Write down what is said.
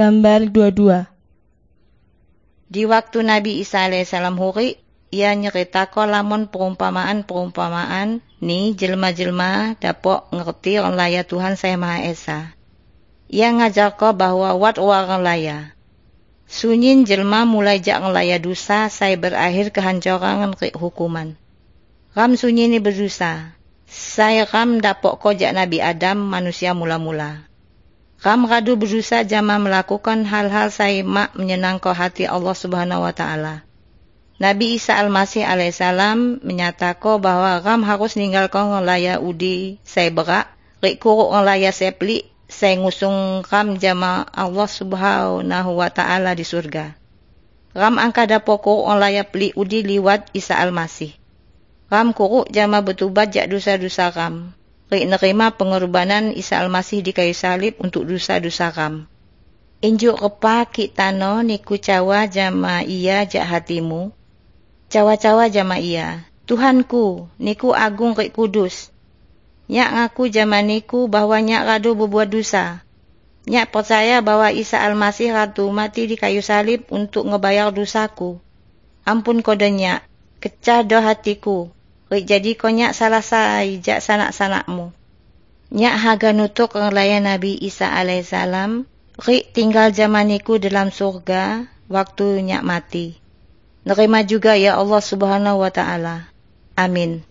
Gambar 22 Di waktu Nabi Isa alaihissalam huri, ia nyerita lamun perumpamaan-perumpamaan ni jelma-jelma dapok ngerti orang laya Tuhan saya Maha Esa. Ia ngajar ko bahwa wat orang laya. Sunyin jelma mulai jak ngelaya dosa, saya berakhir kehancuran hukuman. Ram sunyi ni berdosa. Saya ram dapok ko jak Nabi Adam manusia mula-mula. Ram radu berusaha jama melakukan hal-hal saya mak menyenangkan hati Allah Subhanahu wa taala. Nabi Isa Al-Masih alaihissalam menyatakan bahwa ram harus ninggalkan ngelaya udi saya berak, rik kuruk ngelaya saya pelik, saya ngusung ram jama Allah Subhanahu wa taala di surga. Ram angka dapo kuruk ngelaya pelik udi liwat Isa Al-Masih. Ram kuruk jama betubat jak dosa-dosa ram. Nerima pengorbanan Isa Al-Masih di kayu salib untuk dosa-dosa ram. Injuk repa kitano niku cawa jama iya jak hatimu, Cawa-cawa jama ia, Tuhanku, niku agung rik kudus. Nyak ngaku zaman niku bahwa nyak radu berbuat dosa. Nyak percaya bahwa Isa Al-Masih ratu mati di kayu salib untuk ngebayar dosaku. Ampun kode nyak, kecah do hatiku. Rik jadi kau nyak salah saijak sanak-sanakmu. Nyak haga nutuk ngelayan Nabi Isa alaihissalam. Rik tinggal zaman niku dalam surga waktu nyak mati. Nerima juga ya Allah Subhanahu wa taala. Amin.